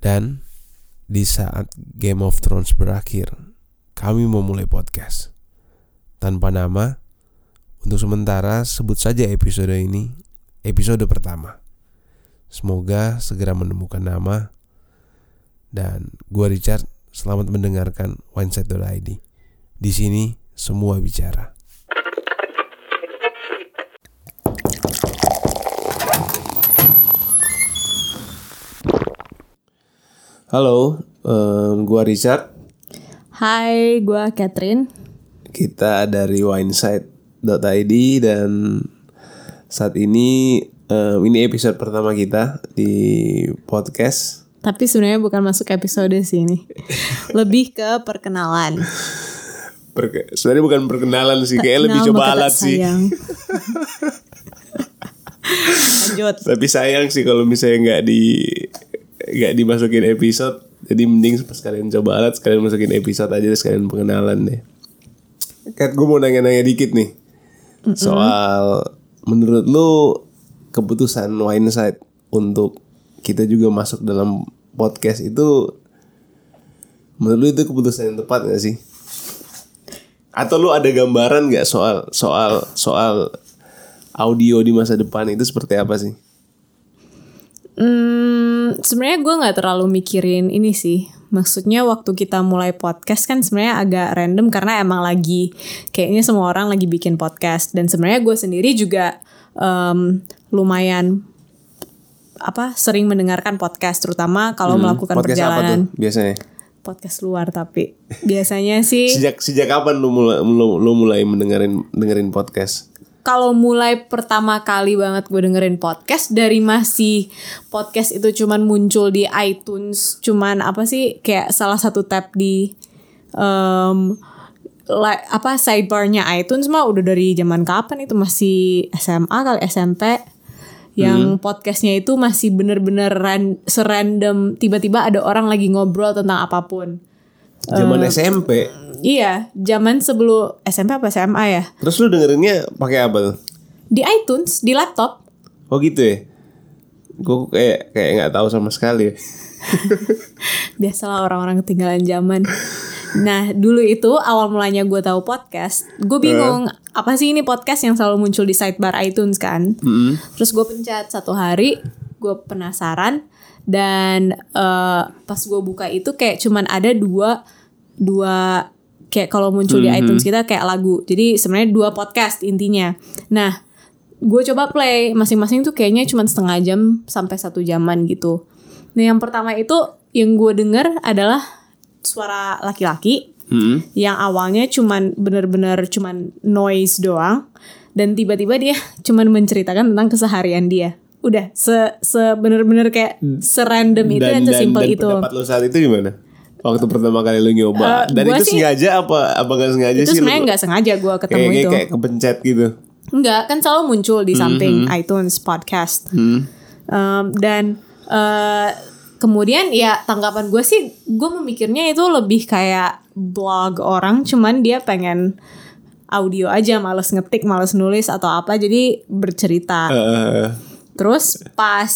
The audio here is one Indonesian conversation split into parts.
Dan di saat Game of Thrones berakhir, kami memulai podcast tanpa nama. Untuk sementara sebut saja episode ini episode pertama. Semoga segera menemukan nama. Dan gua Richard, selamat mendengarkan Wineset.id. Di sini semua bicara. Halo, um, gua Richard. Hai, gue Catherine. Kita dari winesite.id dan saat ini um, ini episode pertama kita di podcast. Tapi sebenarnya bukan masuk episode sih ini. Lebih ke perkenalan. Perke- sebenarnya bukan perkenalan sih, kayak lebih coba alat sih. Lanjut. Tapi sayang sih kalau misalnya nggak di nggak dimasukin episode. Jadi mending pas kalian coba alat sekalian masukin episode aja sekalian pengenalan deh. Kat gue mau nanya-nanya dikit nih soal menurut lu keputusan Wineside untuk kita juga masuk dalam podcast itu menurut lu itu keputusan yang tepat gak sih? Atau lu ada gambaran nggak soal soal soal audio di masa depan itu seperti apa sih? Hmm, sebenarnya gue nggak terlalu mikirin ini sih. Maksudnya waktu kita mulai podcast kan sebenarnya agak random karena emang lagi kayaknya semua orang lagi bikin podcast dan sebenarnya gue sendiri juga em, lumayan apa sering mendengarkan podcast terutama kalau melakukan Hmm, Podcast apa perjalanan tuh biasanya? podcast luar tapi biasanya sih Sejak sejak kapan lu mulai lu, lu mulai mendengarin dengerin podcast? Kalau mulai pertama kali banget gue dengerin podcast dari masih podcast itu cuman muncul di iTunes cuman apa sih kayak salah satu tab di em, like, apa sidebarnya iTunes mah udah dari zaman kapan itu masih SMA kali SMP yang podcastnya itu masih bener-bener ran, serandom tiba-tiba ada orang lagi ngobrol tentang apa pun Zaman Eh. SMP. iya zaman sebelum SMP apa SMA ya Terus lu dengerinnya pakai apa tuh? di iTunes di laptop Oh gitu ya? Gue kayak kayak nggak tahu sama sekali. Biasalah orang-orang ketinggalan zaman. Nah, dulu itu awal mulanya gue tahu podcast, gue bingung apa sih ini podcast yang selalu muncul di sidebar iTunes kan? Terus gue pencet satu hari, gue penasaran dan eh, pas gue buka itu kayak cuman ada dua dua kayak kalau muncul di iTunes kita kayak lagu. Jadi sebenarnya dua podcast intinya. Nah, gue coba play masing-masing tuh kayaknya cuma setengah jam sampai satu jaman gitu. Nah yang pertama itu yang gue denger adalah suara laki-laki Hmm. yang awalnya cuman bener-bener cuman noise doang dan tiba-tiba dia cuman menceritakan tentang keseharian dia. Udah se se bener-bener kayak serandom itu dan, sesimpel dan itu. pendapat lu saat itu gimana? Waktu pertama kali lu nyoba. Eh, dan itu sih- sengaja apa apa gak sengaja Itu sih? lu? sebenarnya nggak sengaja gue ketemu kayak, kayak, itu. kayak kepencet gitu. Enggak, kan selalu muncul di samping Mm-hmm. iTunes podcast. Hmm. Um, dan eh, kemudian ya tanggapan gue sih, gue memikirnya itu lebih kayak blog orang, cuman dia pengen audio aja, males ngetik, males nulis atau apa, jadi bercerita. Eh, Terus pas,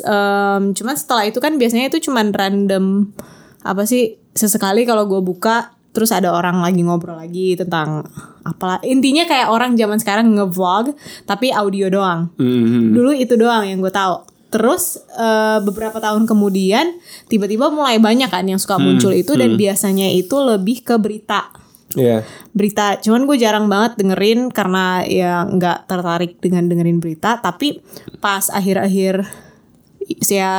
em, cuman setelah itu kan biasanya itu cuman random apa sih sesekali kalau gue buka terus ada orang lagi ngobrol lagi tentang apalah intinya kayak orang zaman sekarang ngevlog tapi audio doang. hmm. Dulu itu doang yang gue tahu. Terus eh, beberapa tahun kemudian tiba-tiba mulai banyak kan yang suka muncul itu dan biasanya itu lebih ke berita Iya. berita cuman gue jarang banget dengerin karena ya nggak tertarik dengan dengerin berita tapi pas akhir-akhir ya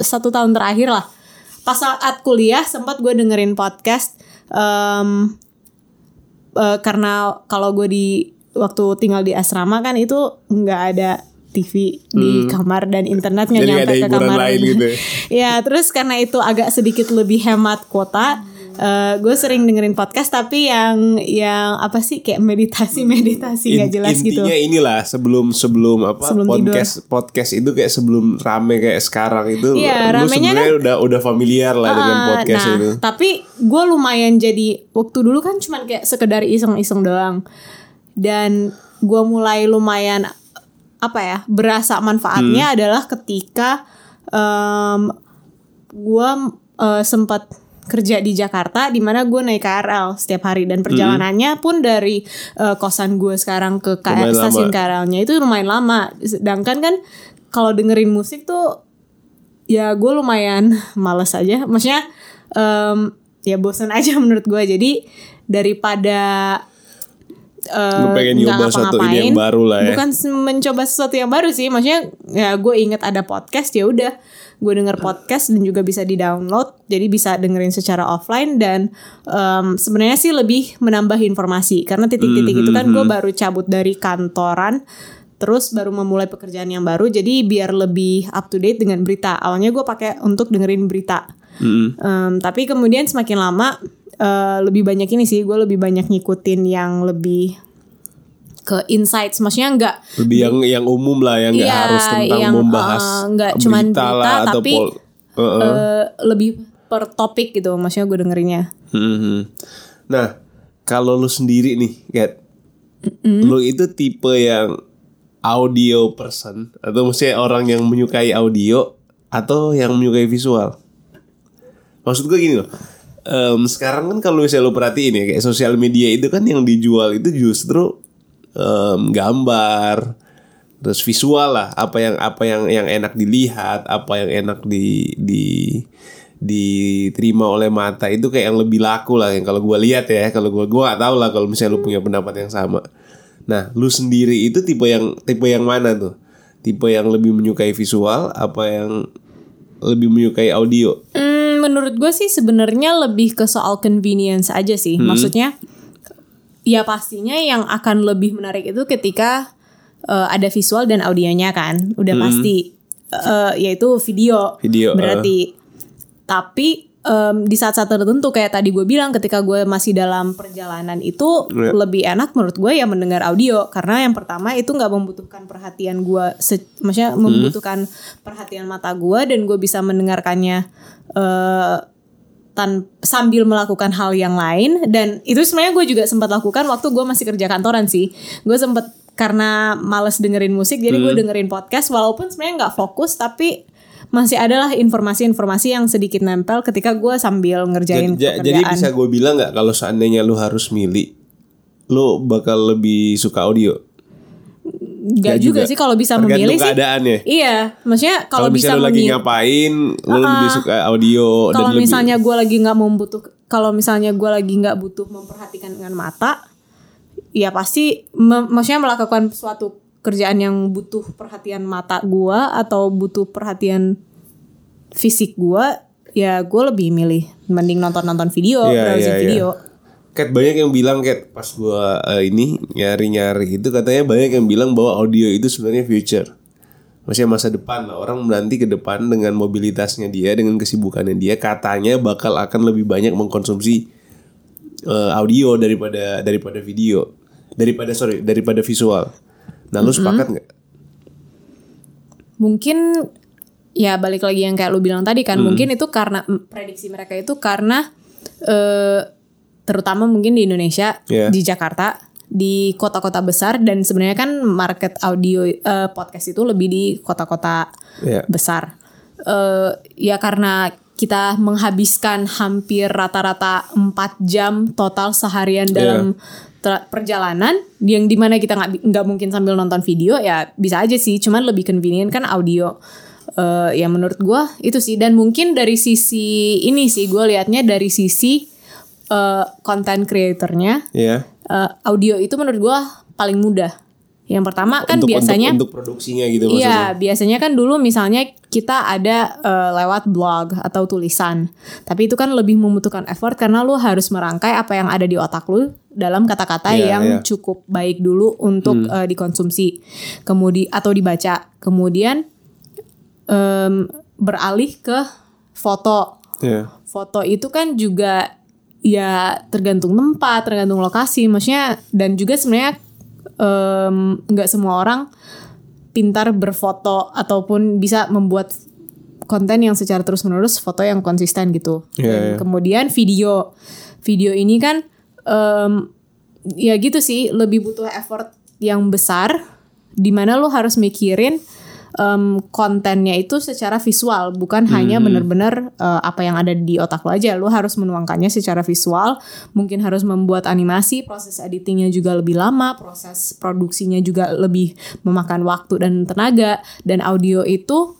satu tahun terakhir lah pas saat kuliah sempat gue dengerin podcast em, eh, karena kalau gue di waktu tinggal di asrama kan itu nggak ada TV di kamar dan internet nggak Hmm. Nyampe ke kamar lain gitu ya? ya terus karena itu agak sedikit lebih hemat kuota gue sering dengerin podcast tapi yang yang apa sih kayak meditasi meditasi nggak In- jelas gitu intinya inilah sebelum sebelum apa Sebelum podcast podcast itu kayak sebelum rame kayak sekarang itu Iya, lu sebenarnya udah udah familiar lah dengan Ah, podcast nah, itu. tapi gue lumayan jadi waktu dulu kan cuman kayak sekedar iseng-iseng doang dan gue mulai lumayan apa ya berasa Hmm. manfaatnya adalah ketika em, gue uh, sempat kerja di Jakarta di mana gue naik KRL setiap hari. Dan perjalanannya pun dari uh, kosan gue sekarang ke K- Lumayan stasiun. KRL-nya itu lumayan lama. Sedangkan kan kalau dengerin musik tuh ya gue lumayan males aja. Maksudnya em, ya bosan aja menurut gue jadi daripada pengen nggak ngapa-ngapain, baru lah ya. bukan mencoba sesuatu yang baru sih. Maksudnya ya gue inget ada podcast ya udah. Gue denger podcast dan juga bisa di download jadi bisa dengerin secara offline dan em, sebenarnya sih lebih menambah informasi. Karena titik-titik itu kan gue Hmm, baru cabut dari kantoran terus baru memulai pekerjaan yang baru. Jadi biar lebih up to date dengan berita. Awalnya gue pakai untuk dengerin berita. Mm-mm. Em, tapi kemudian semakin lama eh, lebih banyak ini sih gue lebih banyak ngikutin yang lebih ke insights maksudnya nggak lebih yang yang umum lah yang nggak Iya, harus tentang yang, membahas eh, nggak cuman berita, atau tapi, pol- Heeh. eh, lebih per topik gitu maksudnya gue dengerinnya Mhm. Nah, kalau lu sendiri nih, Kat, lu itu tipe yang audio person atau maksudnya orang yang menyukai audio atau yang menyukai visual? Maksud gue gini loh. Em, sekarang kan kalau misalnya lu perhatiin ya kayak sosial media itu kan yang dijual itu justru em, gambar terus visual lah apa yang apa yang yang enak dilihat apa yang enak di di diterima oleh mata itu kayak yang lebih laku lah yang kalau gua lihat ya kalau gua gak tahu lah kalau misalnya lu punya pendapat yang sama. Nah lu sendiri itu tipe yang tipe yang mana tuh? Tipe yang lebih menyukai visual apa yang lebih menyukai audio? Hmm, menurut gue sih sebenarnya lebih ke soal convenience aja sih. Maksudnya ya pastinya yang akan lebih menarik itu ketika eh, ada visual dan audionya kan, udah pasti Eh, yaitu video. Video. Berarti tapi em, di saat-saat tertentu kayak tadi gue bilang ketika gue masih dalam perjalanan itu Ya. lebih enak menurut gue ya mendengar audio. Karena yang pertama itu nggak membutuhkan perhatian gue maksudnya membutuhkan perhatian mata gue dan gue bisa mendengarkannya eh tan sambil melakukan hal yang lain. Dan itu sebenarnya gue juga sempat lakukan waktu gue masih kerja kantoran sih. Gue sempat karena males dengerin musik jadi gue dengerin podcast walaupun sebenarnya nggak fokus tapi masih adalah informasi-informasi yang sedikit nempel ketika gue sambil ngerjain Ja- pekerjaan jadi bisa gue bilang nggak kalau seandainya lu harus milih lu bakal lebih suka audio Gak Nggak juga, juga. sih kalau bisa Tergantung memilih sih ya? iya maksudnya kalau bisa lu lagi ngapain lu lebih suka audio dan kalau lebih misalnya gue lagi nggak membutuh kalau misalnya gue lagi nggak butuh memperhatikan dengan mata ya pasti maksudnya melakukan suatu kerjaan yang butuh perhatian mata gue atau butuh perhatian fisik gue ya gue lebih milih mending nonton nonton video Iya, browsing iya, iya. video Kat banyak yang bilang Kat pas gua eh, ini nyari-nyari itu katanya banyak yang bilang bahwa audio itu sebenarnya future. Maksudnya masa depan lah orang nanti ke depan dengan mobilitasnya dia dengan kesibukannya dia katanya bakal akan lebih banyak mengkonsumsi eh, audio daripada daripada video daripada sorry daripada visual. Nah lu sepakat nggak? mungkin ya balik lagi yang kayak lu bilang tadi kan Hmm. mungkin itu karena mm, prediksi mereka itu karena eh terutama mungkin di Indonesia Iya. di Jakarta di kota-kota besar dan sebenarnya kan market audio eh, podcast itu lebih di kota-kota Iya. besar Eh ya karena kita menghabiskan hampir rata-rata 4 jam total seharian dalam tra- perjalanan yang di mana kita nggak nggak mungkin sambil nonton video ya bisa aja sih. Cuman lebih convenient kan audio. Eh ya menurut gua itu sih. Dan mungkin dari sisi ini sih gue liatnya dari sisi eh, content creatornya Iya. eh, audio itu menurut gua paling mudah yang pertama kan Untuk- biasanya untuk, untuk produksinya gitu maksudnya. Iya, biasanya kan dulu misalnya kita ada eh, lewat blog atau tulisan. Tapi itu kan lebih membutuhkan effort karena lu harus merangkai apa yang ada di otak lu dalam kata-kata Iya, yang iya. cukup baik dulu untuk eh, dikonsumsi. Kemudian atau dibaca. Kemudian em, beralih ke foto. Iya. Foto itu kan juga ya tergantung tempat, tergantung lokasi, maksudnya dan juga sebenarnya nggak semua orang pintar berfoto ataupun bisa membuat konten yang secara terus menerus foto yang konsisten gitu. Iya, Dan iya. kemudian video, video ini kan em, ya gitu sih lebih butuh effort yang besar, di mana lo harus mikirin em, kontennya itu secara visual, bukan hanya benar-benar eh, apa yang ada di otak lo aja. Lo harus menuangkannya secara visual. Mungkin harus membuat animasi, proses editingnya juga lebih lama, proses produksinya juga lebih memakan waktu dan tenaga. Dan audio itu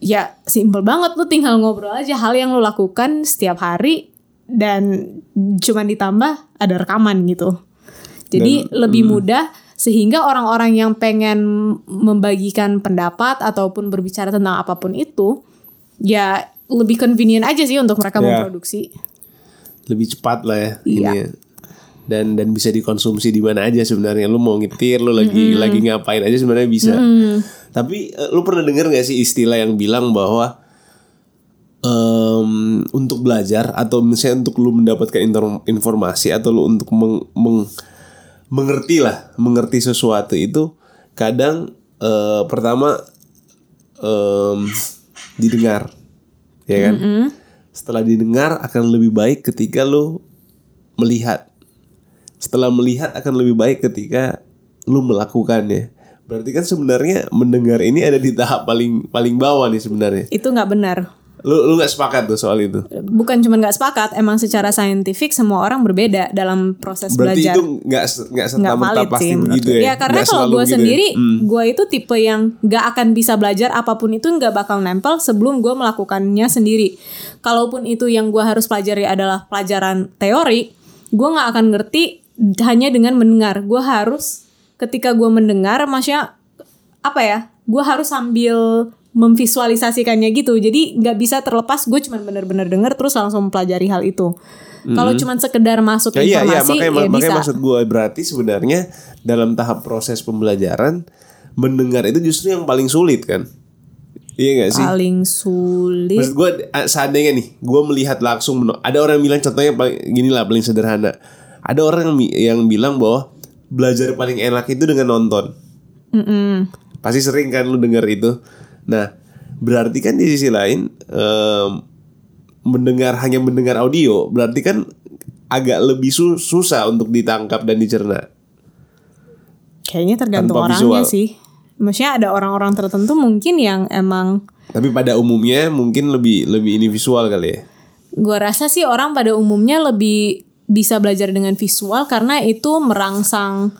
ya simple banget lo tinggal ngobrol aja hal yang lo lakukan setiap hari dan cuman ditambah ada rekaman gitu. Jadi lebih mudah sehingga orang-orang yang pengen membagikan pendapat ataupun berbicara tentang apa pun itu ya lebih convenient aja sih untuk mereka Ya. memproduksi. lebih cepat lah ya Iya. ini dan dan bisa dikonsumsi di mana aja sebenarnya lu mau nyetir lu lagi lagi ngapain aja sebenarnya bisa tapi eh, lu pernah dengar gak sih istilah yang bilang bahwa em, untuk belajar atau misalnya untuk lu mendapatkan informasi atau lu untuk meng- meng- mengerti lah mengerti sesuatu itu kadang eh, pertama em, didengar ya kan? Setelah didengar akan lebih baik ketika lu melihat. Setelah melihat akan lebih baik ketika lu melakukannya. Berarti kan sebenarnya mendengar ini ada di tahap paling paling bawah nih sebenarnya. Itu nggak benar. Lu lu nggak sepakat tuh soal itu Bukan cuma nggak sepakat, emang secara saintifik semua orang berbeda dalam proses berarti belajar. itu nggak nggak serta merta pasti sih begitu ya Ya karena kalau gue gitu ya. sendiri, Hmm. gue itu tipe yang nggak akan bisa belajar apa pun itu nggak bakal nempel sebelum gue melakukannya sendiri. Kalaupun itu yang gue harus pelajari adalah pelajaran teori, gue nggak akan ngerti hanya dengan mendengar. Gue harus ketika gue mendengar, maksudnya apa ya? Gue harus sambil memvisualisasikannya gitu. Jadi nggak bisa terlepas gue cuman bener-bener denger terus langsung mempelajari hal itu. Kalau cuman sekedar masuk Ya, iya, iya, informasi makanya, ya makanya bisa. maksud gue berarti sebenarnya dalam tahap proses pembelajaran mendengar itu justru yang paling sulit kan? Iya gak sih? paling sulit Maksud gue seandainya nih, gue melihat langsung ada orang yang bilang contohnya paling gini lah paling sederhana. Ada orang yang, yang bilang bahwa belajar paling enak itu dengan nonton. Mm-mm. Pasti sering kan lu dengar itu. Nah, berarti kan di sisi lain em, mendengar hanya mendengar audio berarti kan agak lebih su- susah untuk ditangkap dan dicerna. kayaknya tergantung Tanpa orangnya visual. sih maksudnya ada orang-orang tertentu mungkin yang emang Tapi pada umumnya mungkin lebih lebih ini visual kali ya. gua rasa sih orang pada umumnya lebih bisa belajar dengan visual karena itu merangsang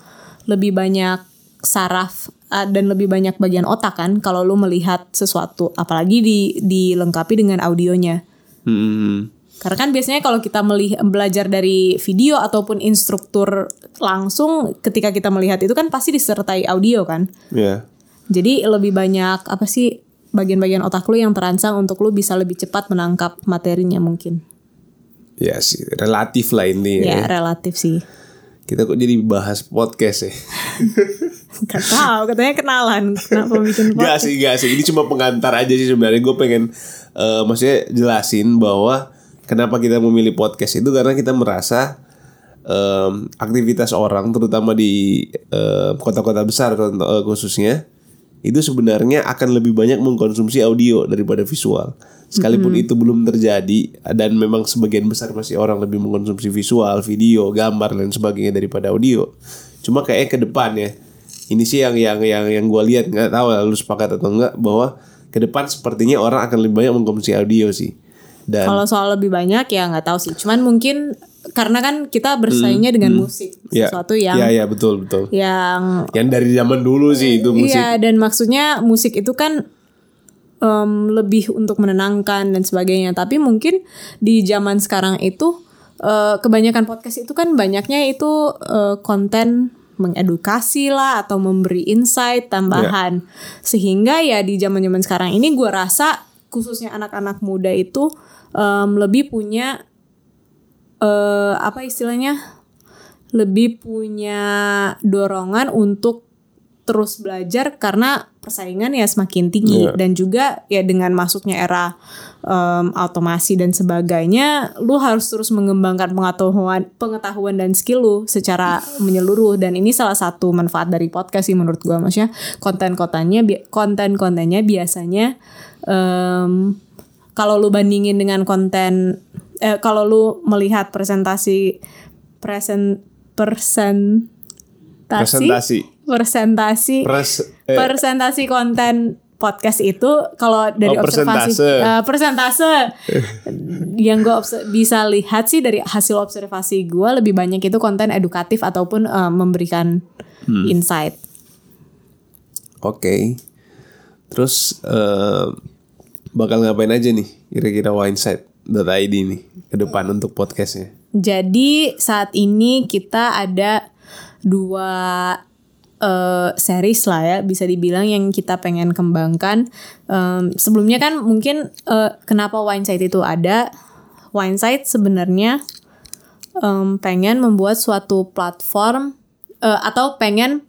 lebih banyak saraf uh, dan lebih banyak bagian otak kan kalau lu melihat sesuatu apalagi di dilengkapi dengan audionya Hmm. Karena kan biasanya kalau kita melih- belajar dari video ataupun instruktur langsung ketika kita melihat itu kan pasti disertai audio kan. Ya. Jadi lebih banyak apa sih bagian-bagian otak lu yang terangsang untuk lu bisa lebih cepat menangkap materinya mungkin. Ya sih, relatif lah ini Ya, ya. relatif sih. Kita kok jadi bahas podcast ya? Gak tahu katanya kenalan kenapa bikin Gak podcast. sih, gak sih. Ini cuma pengantar aja sih sebenarnya. Gue pengen, eh, maksudnya jelasin bahwa kenapa kita memilih podcast itu karena kita merasa em, aktivitas orang, terutama di eh, kota-kota besar contoh- eh, khususnya, itu sebenarnya akan lebih banyak mengkonsumsi audio daripada visual. Sekalipun itu belum terjadi dan memang sebagian besar masih orang lebih mengkonsumsi visual, video, gambar dan sebagainya daripada audio. Cuma kayak ke depan ya. Ini sih yang yang yang yang gue lihat nggak tahu lah lu sepakat atau enggak bahwa ke depan sepertinya orang akan lebih banyak mengkonsumsi audio sih. Dan Kalau soal lebih banyak ya nggak tahu sih. Cuman mungkin karena kan kita bersaingnya dengan musik ya, sesuatu yang ya ya betul betul. yang Yang dari zaman dulu sih itu musik. Iya, dan maksudnya musik itu kan em, lebih untuk menenangkan dan sebagainya. Tapi mungkin di zaman sekarang itu eh, kebanyakan podcast itu kan banyaknya itu eh, konten mengedukasi lah atau memberi insight tambahan. Sehingga ya di zaman-zaman sekarang ini gue rasa khususnya anak-anak muda itu em, lebih punya eh apa istilahnya? Lebih punya dorongan untuk terus belajar karena persaingan ya semakin tinggi Iya. dan juga ya dengan masuknya era em, otomasi dan sebagainya lu harus terus mengembangkan pengetahuan pengetahuan dan skill lu secara menyeluruh dan ini salah satu manfaat dari podcast sih menurut gua maksudnya konten-kontennya konten-kontennya biasanya em, kalau lu bandingin dengan konten eh, kalau lu melihat presentasi present presentasi Presentasi. Presentasi Pres Persentasi konten podcast itu kalau dari Oh, observasi persentase. eh, persentase yang gue bisa lihat sih dari hasil observasi gue lebih banyak itu konten edukatif ataupun eh, memberikan Hmm. insight. Oke. Terus eh, bakal ngapain aja nih kira-kira winesight.id nih ke depan untuk podcastnya? Jadi saat ini kita ada dua eh, series lah ya bisa dibilang yang kita pengen kembangkan. Em, sebelumnya kan mungkin eh, kenapa Winesight itu ada? Winesight sebenarnya em, pengen membuat suatu platform eh, atau pengen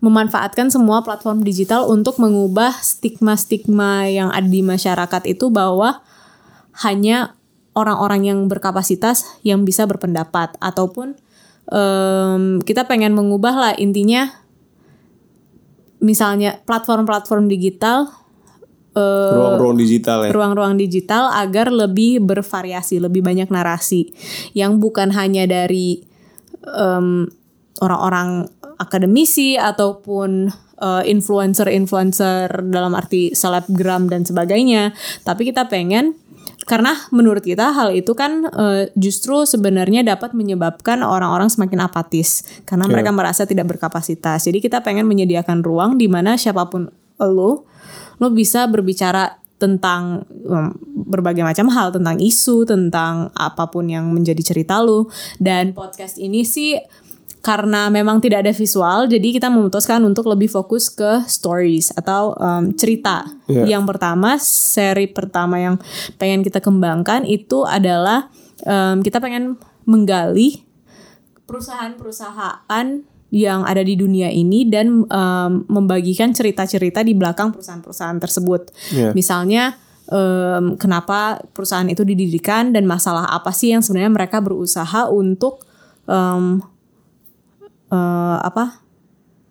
memanfaatkan semua platform digital untuk mengubah stigma-stigma yang ada di masyarakat itu bahwa hanya orang-orang yang berkapasitas yang bisa berpendapat ataupun em, kita pengen mengubah lah intinya misalnya platform-platform digital eh, Ruang-ruang digital ya. ruang-ruang digital agar lebih bervariasi, lebih banyak narasi yang bukan hanya dari orang-orang akademisi ataupun eh, influencer-influencer dalam arti selebgram dan sebagainya, tapi kita pengen karena menurut kita hal itu kan eh, justru sebenarnya dapat menyebabkan orang-orang semakin apatis. Karena mereka merasa tidak berkapasitas. Jadi kita pengen menyediakan ruang di mana siapa pun lo lo bisa berbicara tentang um, berbagai macam hal. Tentang isu tentang apa pun yang menjadi cerita lo. Dan podcast ini sih karena memang tidak ada visual jadi kita memutuskan untuk lebih fokus ke stories atau um, cerita Iya. yang pertama seri pertama yang pengen kita kembangkan itu adalah um, kita pengen menggali perusahaan-perusahaan yang ada di dunia ini dan um, membagikan cerita-cerita di belakang perusahaan-perusahaan tersebut. Iya. Misalnya em, kenapa perusahaan itu didirikan dan masalah apa sih yang sebenarnya mereka berusaha untuk em, eh, apa?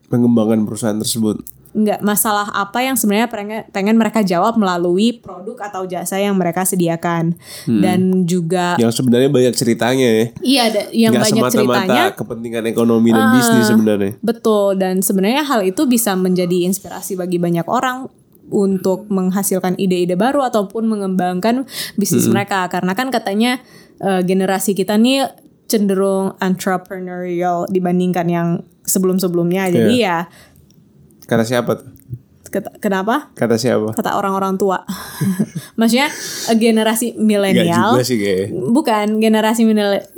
Mengembangkan perusahaan tersebut. Enggak, masalah apa yang sebenarnya pengen, pengen mereka jawab melalui produk atau jasa yang mereka sediakan. Hmm. Dan juga Yang sebenarnya banyak ceritanya ya. iya ada yang Nggak banyak semata-mata ceritanya kepentingan ekonomi dan bisnis sebenarnya. Betul dan sebenarnya hal itu bisa menjadi inspirasi bagi banyak orang untuk menghasilkan ide-ide baru ataupun mengembangkan bisnis mereka karena kan katanya eh, generasi kita nih cenderung entrepreneurial dibandingkan yang sebelum-sebelumnya. Jadi ya Kata siapa tuh? kenapa? Kata siapa? Kata orang-orang tua. Maksudnya eh, generasi milenial juga sih kayaknya. Bukan generasi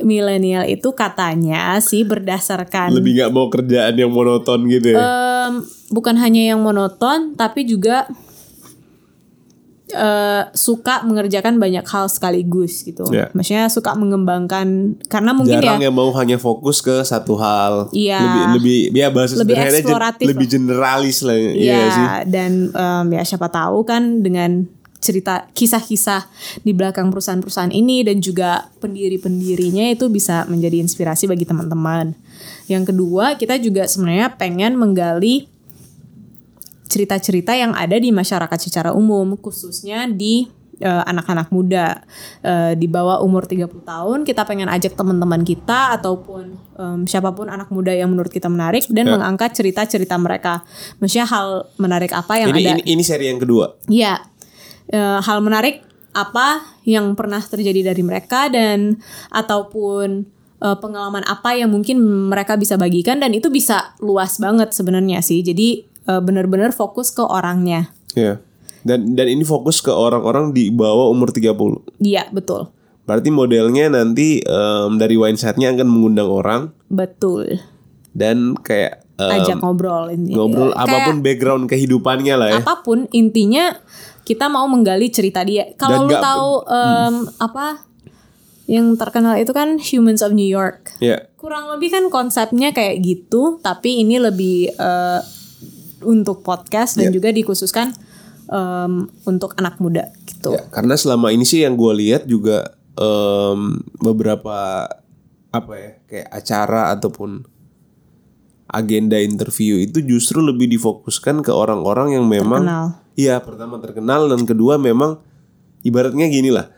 milenial- itu katanya sih berdasarkan Lebih nggak mau kerjaan yang monoton gitu ya. Em, bukan hanya yang monoton tapi juga eh, suka mengerjakan banyak hal sekaligus gitu. Ya. Maksudnya suka mengembangkan karena mungkin Jarang ya yang mau hanya fokus ke satu hal. Iya. Lebih lebih ya bahasa Lebih gen- eksploratif lebih generalis lah ya, iya ya sih. dan em, ya siapa tahu kan dengan cerita kisah-kisah di belakang perusahaan-perusahaan ini dan juga pendiri-pendirinya itu bisa menjadi inspirasi bagi teman-teman. Yang kedua, kita juga sebenarnya pengen menggali cerita-cerita yang ada di masyarakat secara umum, khususnya di eh, anak-anak muda Eh, di bawah umur 30 tahun kita pengen ajak teman-teman kita ataupun em, siapa pun anak muda yang menurut kita menarik dan Ya. mengangkat cerita-cerita mereka. Maksudnya hal menarik apa yang Ini, ada ini ini seri yang kedua. Iya, Eh, hal menarik apa yang pernah terjadi dari mereka dan ataupun eh, pengalaman apa yang mungkin mereka bisa bagikan dan itu bisa luas banget sebenarnya sih. Jadi eh, benar-benar fokus ke orangnya. Ya. Dan dan ini fokus ke orang-orang di bawah umur 30. Iya, betul. Berarti modelnya nanti em, dari Wineset-nya akan mengundang orang Betul. dan kayak em, Ajak ngobrol ini. ngobrol Kayak apa pun background kehidupannya lah ya. apa pun intinya kita mau menggali cerita dia. Kalau lu tahu em, apa yang terkenal itu kan Humans of New York. Ya. kurang lebih kan konsepnya kayak gitu tapi ini lebih eh, untuk podcast dan Ya. juga dikhususkan em, untuk anak muda gitu Ya, karena selama ini sih yang gue lihat juga em, beberapa apa ya kayak acara ataupun agenda interview itu justru lebih difokuskan ke orang-orang yang memang Terkenal. iya pertama terkenal dan kedua memang ibaratnya gini lah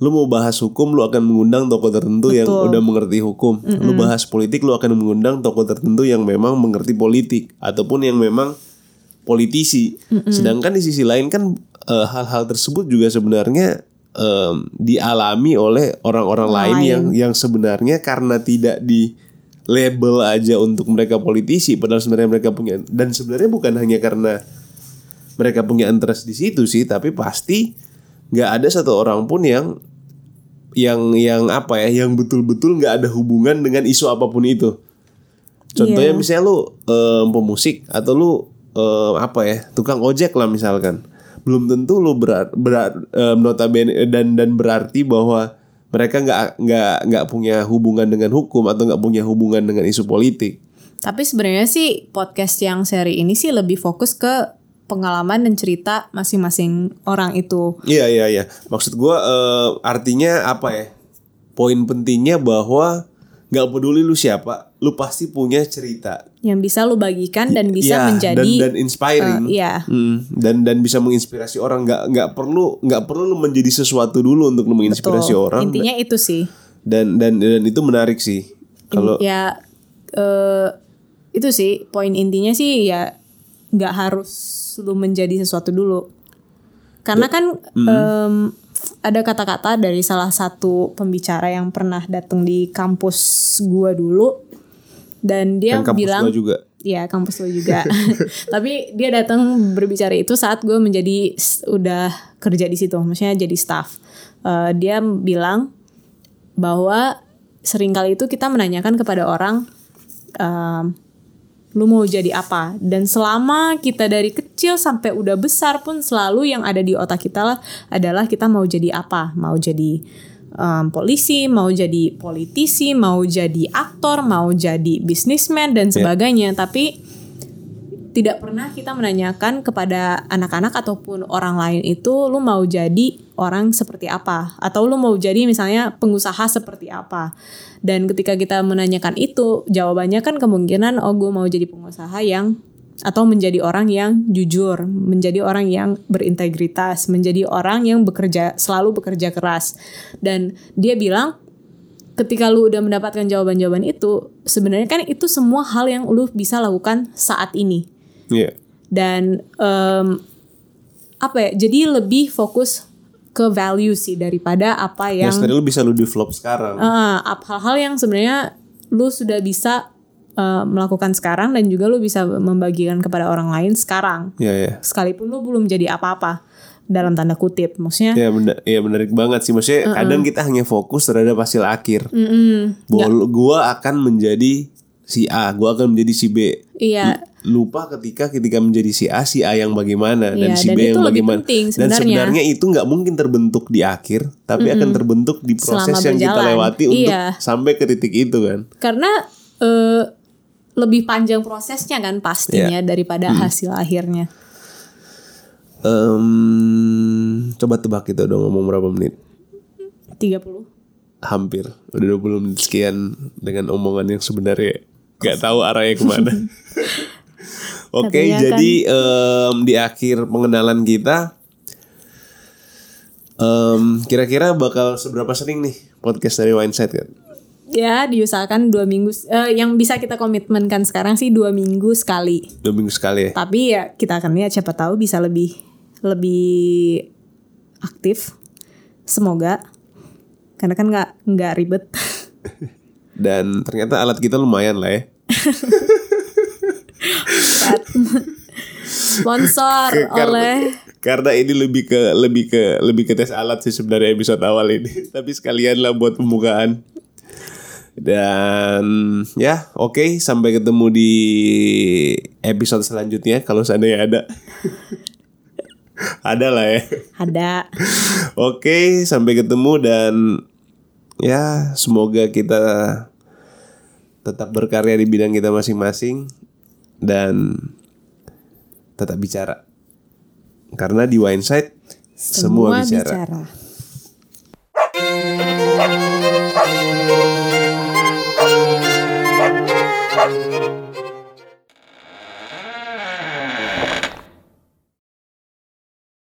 lu mau bahas hukum lu akan mengundang tokoh tertentu yang udah mengerti hukum lu bahas politik lu akan mengundang tokoh tertentu yang memang mengerti politik ataupun yang memang politisi. Sedangkan di sisi lain kan eh, hal-hal tersebut juga sebenarnya em, dialami oleh orang-orang lain, lain. yang yang sebenarnya karena tidak di label aja untuk mereka politisi padahal sebenarnya mereka punya dan sebenarnya bukan hanya karena mereka punya interest di situ sih tapi pasti nggak ada satu orang pun yang yang yang apa ya yang betul-betul nggak ada hubungan dengan isu apa pun itu contohnya Iya. misalnya lu em, pemusik atau lu em, apa ya tukang ojek lah misalkan belum tentu lu berat berat em, notabene dan dan berarti bahwa mereka nggak nggak nggak punya hubungan dengan hukum atau nggak punya hubungan dengan isu politik Tapi sebenarnya sih podcast yang seri ini sih lebih fokus ke pengalaman dan cerita masing-masing orang itu. Iya iya iya. Maksud gua eh, artinya apa ya? Poin pentingnya bahwa nggak peduli lu siapa, lu pasti punya cerita. Yang bisa lu bagikan dan bisa Iya, menjadi dan, dan inspiring. eh, iya. Hmm, dan dan bisa menginspirasi orang. Nggak nggak perlu nggak perlu lu menjadi sesuatu dulu untuk lu menginspirasi Betul. orang. Intinya itu sih. Dan dan dan itu menarik sih. Kalau ya eh, itu sih poin intinya sih ya nggak harus lu menjadi sesuatu dulu karena kan Hmm. em, ada kata-kata dari salah satu pembicara yang pernah datang di kampus gua dulu dan dia kampus bilang juga. Iya kampus lo juga. Tapi dia datang berbicara itu saat gue menjadi udah kerja di situ, maksudnya jadi staff. Eh, dia bilang bahwa sering kali itu kita menanyakan kepada orang, em, lu mau jadi apa? Dan selama kita dari kecil sampai udah besar pun selalu yang ada di otak kita lah adalah kita mau jadi apa? Mau jadi em, polisi, mau jadi politisi, mau jadi aktor, mau jadi bisnismen dan sebagainya. Tapi tidak pernah kita menanyakan kepada anak-anak ataupun orang lain itu lu mau jadi orang seperti apa? Atau lu mau jadi misalnya pengusaha seperti apa? Dan ketika kita menanyakan itu jawabannya kan kemungkinan oh gue mau jadi pengusaha yang atau menjadi orang yang jujur menjadi orang yang berintegritas menjadi orang yang bekerja selalu bekerja keras dan dia bilang ketika lu udah mendapatkan jawaban-jawaban itu sebenarnya kan itu semua hal yang lu bisa lakukan saat ini Iya. dan em, apa ya jadi lebih fokus ke value sih daripada apa Ya, yang sebenarnya lu bisa lu develop sekarang. ap- hal-hal yang sebenarnya lu sudah bisa eh, melakukan sekarang dan juga lu bisa membagikan kepada orang lain sekarang Iya ya. sekalipun lu belum jadi apa-apa dalam tanda kutip maksudnya Ya benar, ya menarik banget sih. Maksudnya kadang kita hanya fokus terhadap hasil akhir. mm-mm, lu- gua akan menjadi si A, gua akan menjadi si B. iya Lupa ketika ketika menjadi si A, si A yang bagaimana dan Iya, si dan B yang bagaimana. penting dan sebenarnya. itu nggak mungkin terbentuk di akhir, tapi akan terbentuk di proses Selama yang kita lewati untuk Iya. sampai ke titik itu kan. karena eh, lebih panjang prosesnya kan pastinya Iya. daripada hasil akhirnya Em, coba tebak itu dong ngomong berapa menit? 30 Hampir udah 20 menit sekian dengan omongan yang sebenarnya nggak tahu arahnya ke mana. Oke, Katanya kan- jadi em, di akhir pengenalan kita, em, kira-kira bakal seberapa sering nih podcast dari Wineside kan? Ya diusahakan dua minggu eh, Yang bisa kita komitmenkan sekarang sih dua minggu sekali Dua minggu sekali ya. Tapi ya kita akan lihat siapa tahu bisa lebih Lebih aktif Semoga Karena kan nggak nggak ribet Dan ternyata alat kita lumayan lah ya. Sponsor Karena- oleh karena ini lebih ke lebih ke lebih ke tes alat sih sebenarnya episode awal ini. Tapi sekalian lah buat pembukaan. Dan ya oke sampai ketemu di episode selanjutnya kalau seandainya ada. ada lah ya. Ada Oke sampai ketemu dan ya semoga kita tetap berkarya di bidang kita masing-masing dan tetap bicara. Karena di Wineside semua, bicara. bicara.